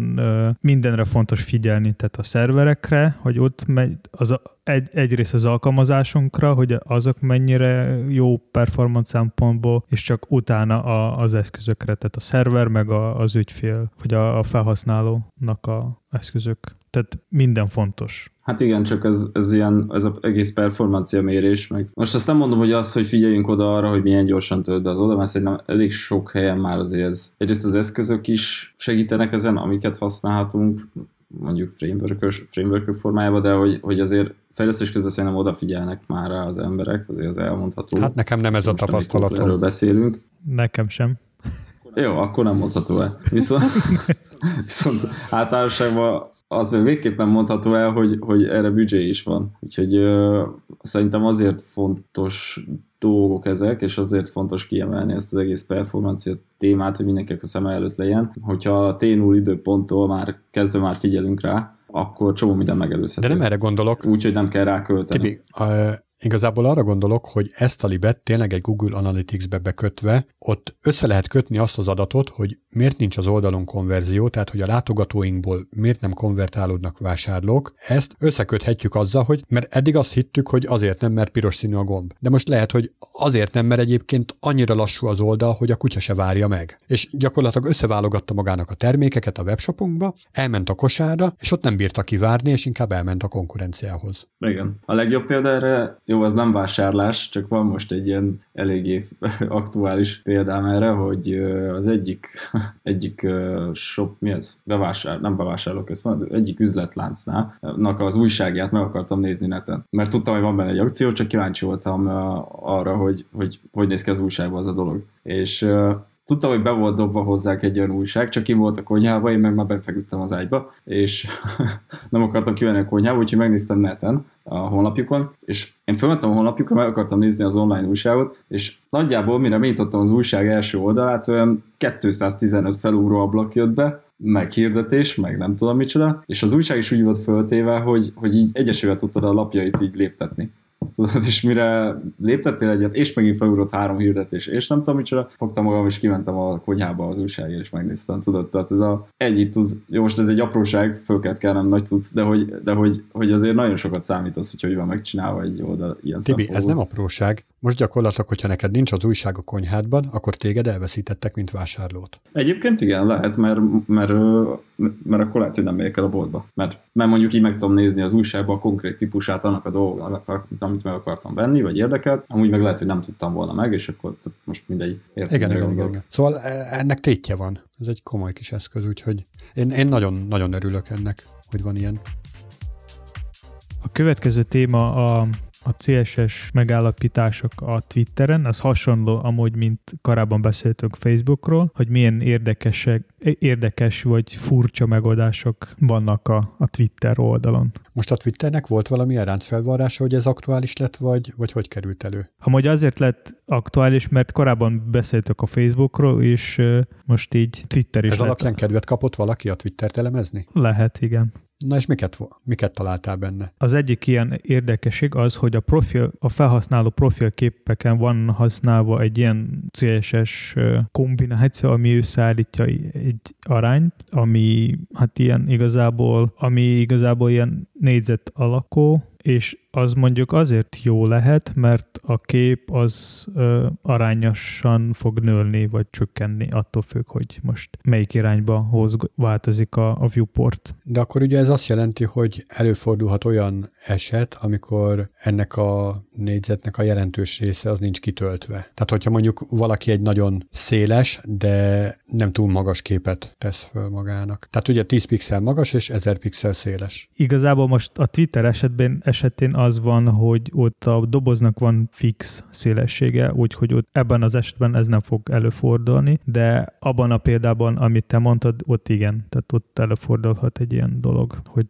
mindenre fontos figyelni, tehát a szerverekre, hogy ott megy, az egy, egyrészt az alkalmazásunkra, hogy azok mennyire jó performance szempontból, és csak utána a, az eszközökre, tehát a szerver meg a, az ügyfél, vagy a, a felhasználónak a eszközök. Tehát minden fontos. Hát igen, csak ez, ez ilyen, ez az egész performancia mérés meg. Most azt nem mondom, hogy az, hogy figyeljünk oda arra, hogy milyen gyorsan tölt be az oda, mert szerintem elég sok helyen már azért ez. Egyrészt az eszközök is segítenek ezen, amiket használhatunk, mondjuk framework framework formájában, de hogy, hogy azért fejlesztés közben szerintem odafigyelnek már rá az emberek, azért az elmondható. Hát nekem nem ez a tapasztalatom. Erről beszélünk. Nekem sem. Jó, akkor nem mondható el. Viszont, [laughs] viszont általánosságban az még végképp nem mondható el, hogy, hogy erre büdzsé is van. Úgyhogy ö, szerintem azért fontos dolgok ezek, és azért fontos kiemelni ezt az egész performancia témát, hogy mindenkinek a szem előtt legyen. Hogyha a T0 időponttól már kezdve már figyelünk rá, akkor csomó minden megelőzhető. De nem erre gondolok. Úgyhogy nem kell rá költeni. Tibi, Igazából arra gondolok, hogy ezt a libet tényleg egy Google Analytics-be bekötve, ott össze lehet kötni azt az adatot, hogy miért nincs az oldalon konverzió, tehát hogy a látogatóinkból miért nem konvertálódnak vásárlók. Ezt összeköthetjük azzal, hogy mert eddig azt hittük, hogy azért nem, mert piros színű a gomb. De most lehet, hogy azért nem, mert egyébként annyira lassú az oldal, hogy a kutya se várja meg. És gyakorlatilag összeválogatta magának a termékeket a webshopunkba, elment a kosárra, és ott nem bírta kivárni, és inkább elment a konkurenciához. Igen. A legjobb példa erre jó, az nem vásárlás, csak van most egy ilyen eléggé [laughs] aktuális példám erre, hogy az egyik, [laughs] egyik shop, mi ez? Bevásár, nem bevásárlóközpont, egyik üzletláncnál az újságját meg akartam nézni neten. Mert tudtam, hogy van benne egy akció, csak kíváncsi voltam arra, hogy hogy, hogy néz ki az újságban az a dolog. És tudtam, hogy be volt dobva hozzák egy olyan újság, csak ki volt a konyhába, én meg már befeküdtem az ágyba, és [laughs] nem akartam kivenni a konyhába, úgyhogy megnéztem neten a honlapjukon, és én felmentem a honlapjukon, meg akartam nézni az online újságot, és nagyjából mire mélyítottam az újság első oldalát, olyan 215 felúró ablak jött be, meg meg nem tudom micsoda, és az újság is úgy volt föltéve, hogy, hogy így egyesével tudtad a lapjait így léptetni. Tudod, és mire léptettél egyet, és megint felugrott három hirdetés, és nem tudom micsoda, fogtam magam, és kimentem a konyhába az újságért, és megnéztem, tudod, tehát ez a egy itt tud, jó, most ez egy apróság, föl kellett kell nem nagy tudsz, de hogy, de hogy, hogy azért nagyon sokat számít az, hogy hogy van megcsinálva egy oldal ilyen Tibi, ez nem apróság. Most gyakorlatilag, hogyha neked nincs az újság a konyhádban, akkor téged elveszítettek, mint vásárlót. Egyébként igen, lehet, mert, mert, mert akkor lehet, hogy nem megyek el a boltba. Mert, mert mondjuk így meg tudom nézni az újságban a konkrét típusát annak a dolgnak, amit meg akartam venni, vagy érdekelt, amúgy meg lehet, hogy nem tudtam volna meg, és akkor most mindegy. Értem, igen, igen, igen, igen. Szóval e, ennek tétje van. Ez egy komoly kis eszköz, úgyhogy én, én nagyon, nagyon örülök ennek, hogy van ilyen. A következő téma a a CSS megállapítások a Twitteren, az hasonló amúgy, mint korábban beszéltünk Facebookról, hogy milyen érdekesek, érdekes vagy furcsa megoldások vannak a, a Twitter oldalon. Most a Twitternek volt valami ráncfelvarrása, hogy ez aktuális lett, vagy, vagy hogy került elő? Amúgy azért lett aktuális, mert korábban beszéltük a Facebookról, és most így Twitter is Ez lett. alapján kedvet kapott valaki a Twittert elemezni? Lehet, igen. Na és miket, miket találtál benne? Az egyik ilyen érdekesség az, hogy a, profil, a felhasználó profilképeken van használva egy ilyen CSS kombináció, ami összeállítja egy arányt, ami hát ilyen igazából, ami igazából ilyen négyzet alakú, és az mondjuk azért jó lehet, mert a kép az ö, arányosan fog nőni, vagy csökkenni, attól függ, hogy most melyik irányba hoz, változik a, a viewport. De akkor ugye ez azt jelenti, hogy előfordulhat olyan eset, amikor ennek a négyzetnek a jelentős része az nincs kitöltve. Tehát, hogyha mondjuk valaki egy nagyon széles, de nem túl magas képet tesz föl magának. Tehát ugye 10 pixel magas és 1000 pixel széles. Igazából most a Twitter esetben esetén az van, hogy ott a doboznak van fix szélessége, úgyhogy ott ebben az esetben ez nem fog előfordulni, de abban a példában, amit te mondtad, ott igen, tehát ott előfordulhat egy ilyen dolog, hogy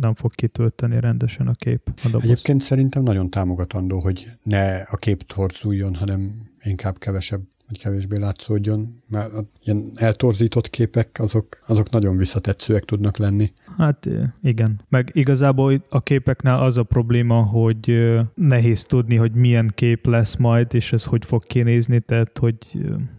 nem fog kitölteni rendesen a kép a doboz. Egyébként szerintem nagyon támogatandó, hogy ne a kép torzuljon, hanem inkább kevesebb hogy kevésbé látszódjon, mert ilyen eltorzított képek azok, azok nagyon visszatetszőek tudnak lenni. Hát igen. Meg igazából a képeknál az a probléma, hogy nehéz tudni, hogy milyen kép lesz majd, és ez hogy fog kinézni, tehát hogy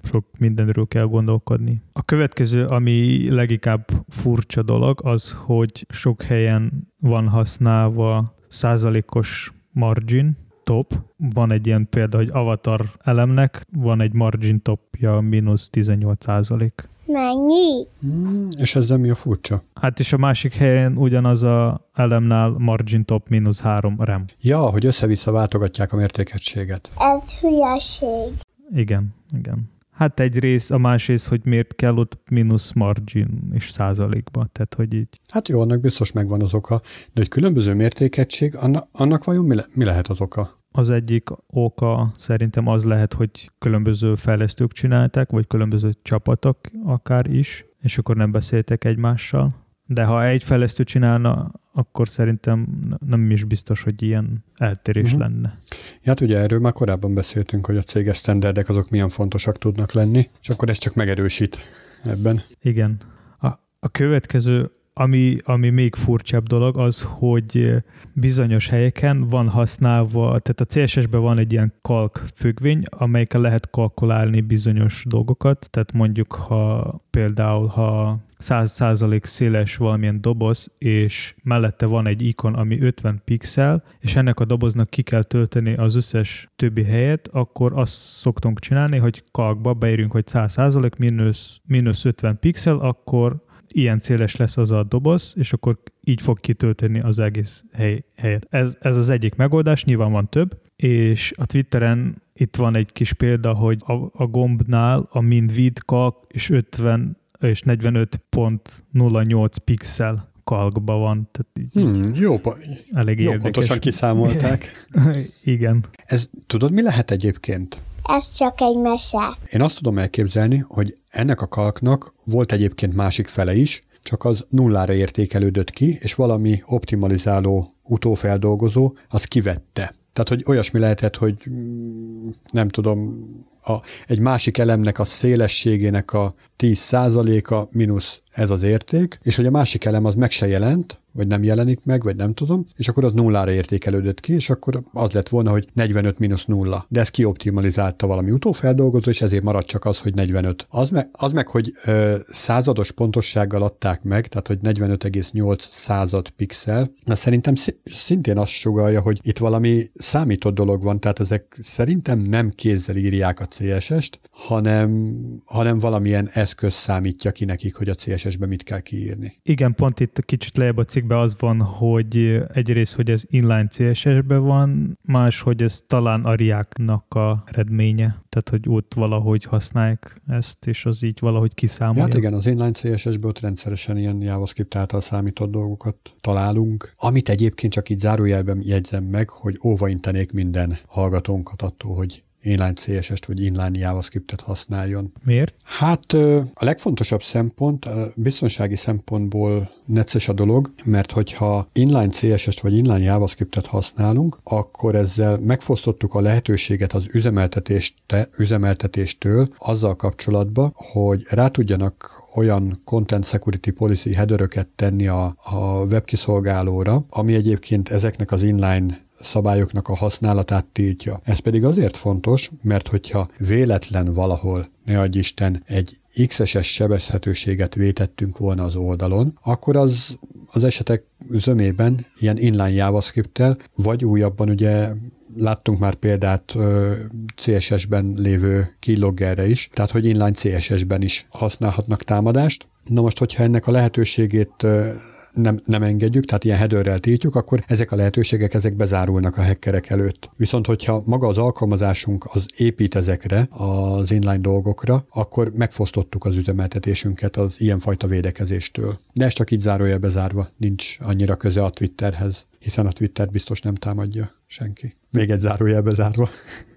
sok mindenről kell gondolkodni. A következő, ami leginkább furcsa dolog, az, hogy sok helyen van használva százalékos margin, top, van egy ilyen példa, hogy avatar elemnek van egy margin topja mínusz 18 százalék. Mennyi? Hmm, és ezzel mi a furcsa? Hát és a másik helyen ugyanaz a elemnál margin top mínusz 3 rem. Ja, hogy össze-vissza váltogatják a mértékegységet. Ez hülyeség. Igen, igen. Hát egy rész, a másrészt, hogy miért kell ott mínusz margin is százalékba, tehát hogy így. Hát jó, annak biztos megvan az oka, de hogy különböző mértékegység, annak, annak vajon mi, le, mi lehet az oka? Az egyik oka szerintem az lehet, hogy különböző fejlesztők csinálták, vagy különböző csapatok akár is, és akkor nem beszéltek egymással. De ha egy fejlesztő csinálna, akkor szerintem nem is biztos, hogy ilyen eltérés uh-huh. lenne. Ja, hát ugye erről már korábban beszéltünk, hogy a céges standardek azok milyen fontosak tudnak lenni, és akkor ez csak megerősít ebben. Igen. A, a következő ami, ami még furcsább dolog az, hogy bizonyos helyeken van használva, tehát a CSS-ben van egy ilyen kalk függvény, amelyikkel lehet kalkulálni bizonyos dolgokat, tehát mondjuk ha például ha 100% széles valamilyen doboz, és mellette van egy ikon, ami 50 pixel, és ennek a doboznak ki kell tölteni az összes többi helyet, akkor azt szoktunk csinálni, hogy kalkba beírjunk, hogy 100% mínusz, mínusz 50 pixel, akkor ilyen széles lesz az a doboz, és akkor így fog kitölteni az egész hely, helyet. Ez, ez az egyik megoldás, nyilván van több, és a Twitteren itt van egy kis példa, hogy a, a gombnál a min vid kalk és 50 és 45.08 pixel kalkba van. Tehát így, hmm, jó, elég jó érdekes. pontosan kiszámolták. [laughs] Igen. Ez tudod, mi lehet egyébként? Ez csak egy mese. Én azt tudom elképzelni, hogy ennek a kalknak volt egyébként másik fele is, csak az nullára értékelődött ki, és valami optimalizáló utófeldolgozó az kivette. Tehát, hogy olyasmi lehetett, hogy mm, nem tudom, a, egy másik elemnek a szélességének a 10%-a mínusz ez az érték, és hogy a másik elem az meg se jelent, vagy nem jelenik meg, vagy nem tudom, és akkor az nullára értékelődött ki, és akkor az lett volna, hogy 45 mínusz nulla. De ez kioptimalizálta valami utófeldolgozó, és ezért maradt csak az, hogy 45. Az meg, az meg hogy ö, százados pontossággal adták meg, tehát hogy 45,8 század pixel, na szerintem szintén azt sugalja, hogy itt valami számított dolog van, tehát ezek szerintem nem kézzel írják a CSS-t, hanem, hanem valamilyen eszköz számítja ki nekik, hogy a CSS-be mit kell kiírni. Igen, pont itt kicsit lejjebb a cikkben az van, hogy egyrészt, hogy ez inline CSS-be van, más, hogy ez talán a React-nak a eredménye, tehát hogy ott valahogy használják ezt, és az így valahogy kiszámolja. Hát igen, az inline CSS-be ott rendszeresen ilyen JavaScript által számított dolgokat találunk, amit egyébként csak így zárójelben jegyzem meg, hogy óvaintenék minden hallgatónkat attól, hogy inline CSS-t vagy inline JavaScript-et használjon. Miért? Hát a legfontosabb szempont, a biztonsági szempontból necces a dolog, mert hogyha inline CSS-t vagy inline JavaScript-et használunk, akkor ezzel megfosztottuk a lehetőséget az üzemeltetéstől azzal kapcsolatban, hogy rá tudjanak olyan content security policy headeröket tenni a, a webkiszolgálóra, ami egyébként ezeknek az inline szabályoknak a használatát tiltja. Ez pedig azért fontos, mert hogyha véletlen valahol, ne adj Isten, egy XSS sebezhetőséget vétettünk volna az oldalon, akkor az az esetek zömében ilyen inline JavaScript-tel, vagy újabban ugye láttunk már példát CSS-ben lévő keyloggerre is, tehát hogy inline CSS-ben is használhatnak támadást. Na most, hogyha ennek a lehetőségét nem, nem engedjük, tehát ilyen headerrel tiltjuk, akkor ezek a lehetőségek ezek bezárulnak a hackerek előtt. Viszont, hogyha maga az alkalmazásunk az épít ezekre, az inline dolgokra, akkor megfosztottuk az üzemeltetésünket az ilyenfajta védekezéstől. De ez csak így zárója bezárva, nincs annyira köze a Twitterhez hiszen a Twitter biztos nem támadja senki. Még egy zárójelbe zárva.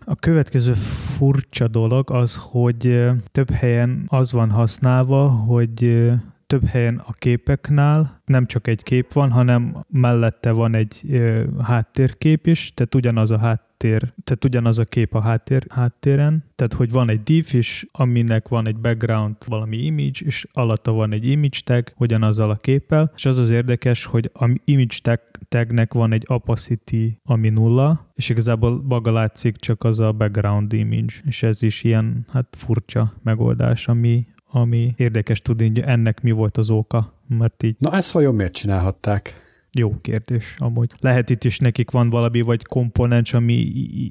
A következő furcsa dolog az, hogy több helyen az van használva, hogy több helyen a képeknál. Nem csak egy kép van, hanem mellette van egy ö, háttérkép is, tehát ugyanaz a háttér, tehát ugyanaz a kép a háttér, háttéren, tehát hogy van egy div is, aminek van egy background, valami image, és alatta van egy image tag, ugyanazzal a képpel, és az az érdekes, hogy a image tag, tagnek van egy opacity, ami nulla, és igazából maga látszik csak az a background image, és ez is ilyen hát furcsa megoldás, ami, ami érdekes tudni, hogy ennek mi volt az oka, mert így... Na ezt vajon miért csinálhatták? Jó kérdés, amúgy. Lehet itt is nekik van valami, vagy komponens, ami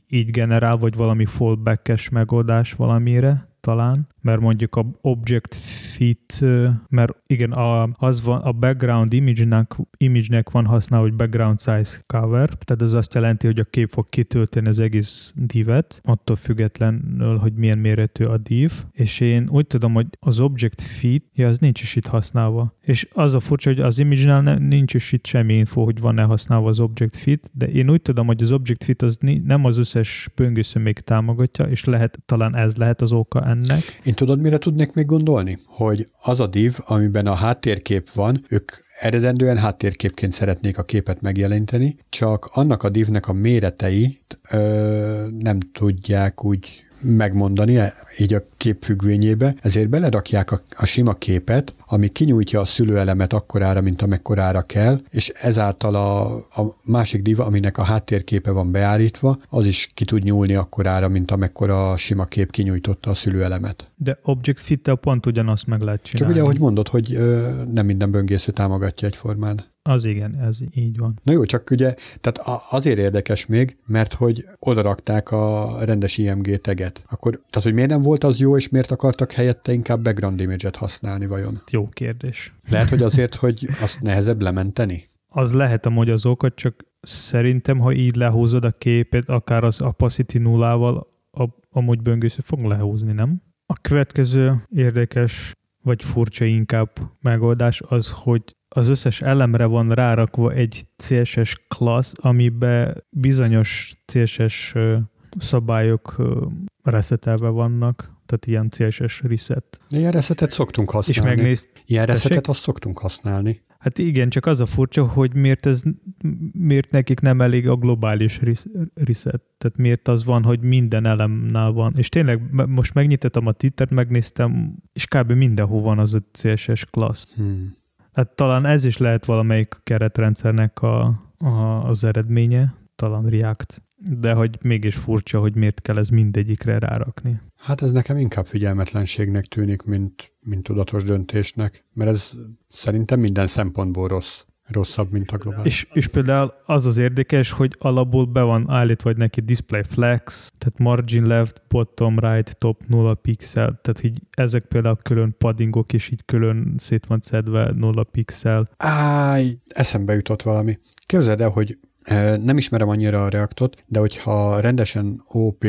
így generál, vagy valami fallback-es megoldás valamire, talán, mert mondjuk a object fit, mert igen, a, az van, a background image-nek, image-nek van használva, hogy background size cover, tehát ez azt jelenti, hogy a kép fog kitölteni az egész divet, attól függetlenül, hogy milyen méretű a div, és én úgy tudom, hogy az object fit, ja, az nincs is itt használva. És az a furcsa, hogy az image-nál nincs is itt semmi info, hogy van-e használva az object fit, de én úgy tudom, hogy az object fit az nem az összes böngésző még támogatja, és lehet, talán ez lehet az oka ennek. Én tudod, mire tudnék még gondolni? Hogy az a div, amiben a háttérkép van, ők eredendően háttérképként szeretnék a képet megjelenteni, csak annak a divnek a méretei ö, nem tudják úgy megmondani, így a kép függvényébe, ezért belerakják a, a sima képet, ami kinyújtja a szülőelemet akkorára, mint amekkorára kell, és ezáltal a, a másik diva, aminek a háttérképe van beállítva, az is ki tud nyúlni akkorára, mint amekkora a sima kép kinyújtotta a szülőelemet. De Object fit pont ugyanazt meg lehet csinálni. Csak ugye, ahogy mondod, hogy ö, nem minden böngésző támogatja egyformán. Az igen, ez így van. Na jó, csak ugye, tehát azért érdekes még, mert hogy odarakták a rendes IMG teget. Akkor, tehát hogy miért nem volt az jó, és miért akartak helyette inkább background image-et használni vajon? Jó kérdés. Lehet, hogy [laughs] azért, hogy azt nehezebb lementeni? Az lehet amúgy az oka, csak szerintem, ha így lehúzod a képet, akár az opacity nullával, a, amúgy böngésző fog lehúzni, nem? A következő érdekes vagy furcsa inkább megoldás az, hogy az összes elemre van rárakva egy CSS class, amiben bizonyos CSS szabályok reszetelve vannak, tehát ilyen CSS reset. Ilyen reszetet szoktunk használni. És megnéz, Ilyen Tessék? reszetet azt szoktunk használni. Hát igen, csak az a furcsa, hogy miért, ez, miért nekik nem elég a globális reset. Tehát miért az van, hogy minden elemnál van. És tényleg most megnyitottam a Twittert, megnéztem, és kb. mindenhol van az a CSS class. Hmm. Hát talán ez is lehet valamelyik keretrendszernek a, a, az eredménye, talán React. De hogy mégis furcsa, hogy miért kell ez mindegyikre rárakni. Hát ez nekem inkább figyelmetlenségnek tűnik, mint, mint tudatos döntésnek, mert ez szerintem minden szempontból rossz. Rosszabb, mint a globális. És, és például az az érdekes, hogy alapból be van állítva, vagy neki display flex, tehát margin left, bottom right, top 0 pixel, tehát így ezek például külön paddingok, és így külön szét van szedve 0 pixel. Áj, eszembe jutott valami. Képzeld el, hogy nem ismerem annyira a Reactot, de hogyha rendesen OP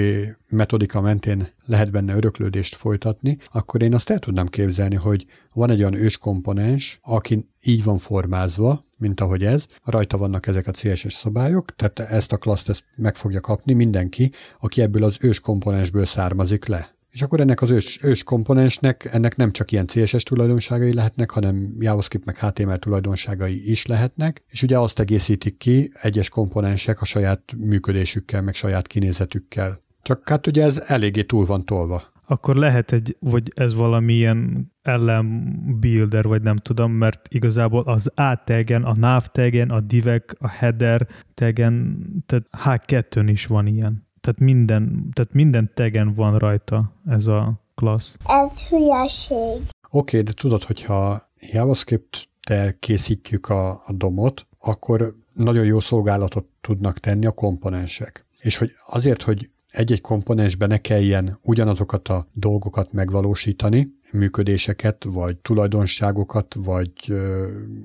metodika mentén lehet benne öröklődést folytatni, akkor én azt el tudnám képzelni, hogy van egy olyan ős komponens, aki így van formázva, mint ahogy ez, rajta vannak ezek a CSS szabályok, tehát ezt a klaszt ezt meg fogja kapni mindenki, aki ebből az ős komponensből származik le. És akkor ennek az ős, ős komponensnek, ennek nem csak ilyen CSS tulajdonságai lehetnek, hanem JavaScript meg HTML tulajdonságai is lehetnek, és ugye azt egészítik ki egyes komponensek a saját működésükkel, meg saját kinézetükkel. Csak hát ugye ez eléggé túl van tolva. Akkor lehet egy, vagy ez valamilyen ellen builder, vagy nem tudom, mert igazából az A taggen, a nav taggen, a divek, a header taggen, tehát H2-n is van ilyen. Tehát minden, tehát minden taggen van rajta ez a class. Ez hülyeség. Oké, okay, de tudod, hogyha JavaScript-tel készítjük a, a domot, akkor nagyon jó szolgálatot tudnak tenni a komponensek. És hogy azért, hogy egy-egy komponensbe ne kelljen ugyanazokat a dolgokat megvalósítani, működéseket, vagy tulajdonságokat, vagy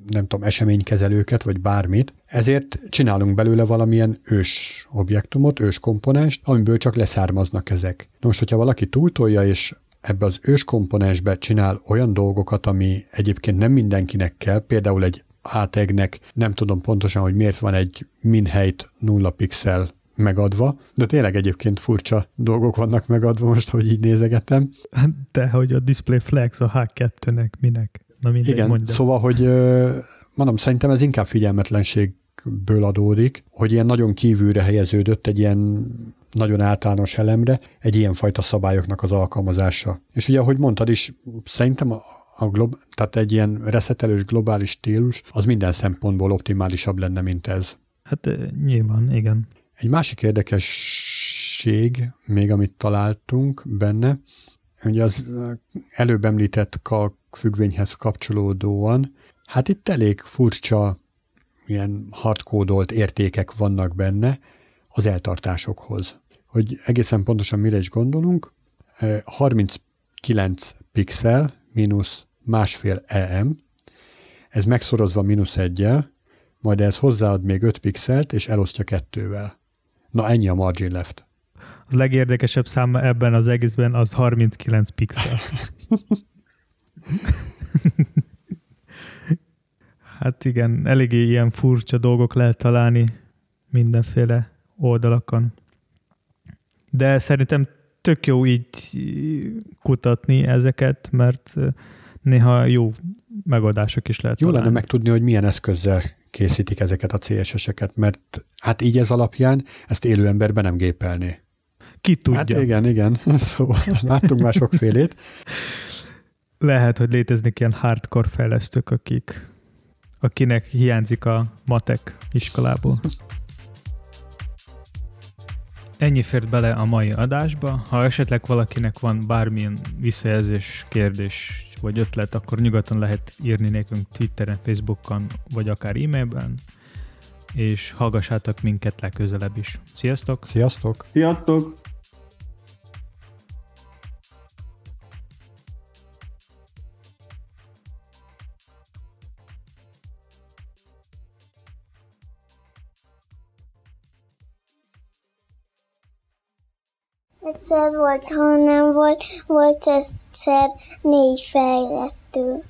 nem tudom, eseménykezelőket, vagy bármit. Ezért csinálunk belőle valamilyen ős objektumot, ős komponenst, amiből csak leszármaznak ezek. Na most, hogyha valaki túltolja, és ebbe az ős komponensbe csinál olyan dolgokat, ami egyébként nem mindenkinek kell, például egy átegnek, nem tudom pontosan, hogy miért van egy minhelyt nulla pixel megadva, de tényleg egyébként furcsa dolgok vannak megadva most, hogy így nézegetem. De hogy a display flex a H2-nek minek? Na mindegy, Igen, mondja. szóval, hogy mondom, szerintem ez inkább figyelmetlenségből adódik, hogy ilyen nagyon kívülre helyeződött egy ilyen nagyon általános elemre egy ilyen fajta szabályoknak az alkalmazása. És ugye, ahogy mondtad is, szerintem a, a glob, tehát egy ilyen reszetelős globális stílus, az minden szempontból optimálisabb lenne, mint ez. Hát nyilván, igen. Egy másik érdekesség, még amit találtunk benne, ugye az előbb említett kalk függvényhez kapcsolódóan, hát itt elég furcsa ilyen hardkódolt értékek vannak benne az eltartásokhoz. Hogy egészen pontosan mire is gondolunk, eh, 39 pixel mínusz másfél EM, ez megszorozva mínusz egyel, majd ez hozzáad még 5 pixelt, és elosztja kettővel. Na ennyi a margin left. A legérdekesebb száma ebben az egészben az 39 pixel. [laughs] hát igen, eléggé ilyen furcsa dolgok lehet találni mindenféle oldalakon. De szerintem tök jó így kutatni ezeket, mert néha jó megoldások is lehet Jó találni. lenne megtudni, hogy milyen eszközzel készítik ezeket a CSS-eket, mert hát így ez alapján ezt élő emberben nem gépelné. Ki tudja. Hát igen, igen. [laughs] Szóval láttunk már sokfélét. Lehet, hogy léteznek ilyen hardcore fejlesztők, akik, akinek hiányzik a matek iskolából. Ennyi fért bele a mai adásba. Ha esetleg valakinek van bármilyen visszajelzés, kérdés vagy ötlet, akkor nyugodtan lehet írni nekünk Twitteren, Facebookon, vagy akár e-mailben, és hallgassátok minket legközelebb is. Sziasztok! Sziasztok! Sziasztok! Egyszer volt, ha nem volt, volt egyszer négy fejlesztő.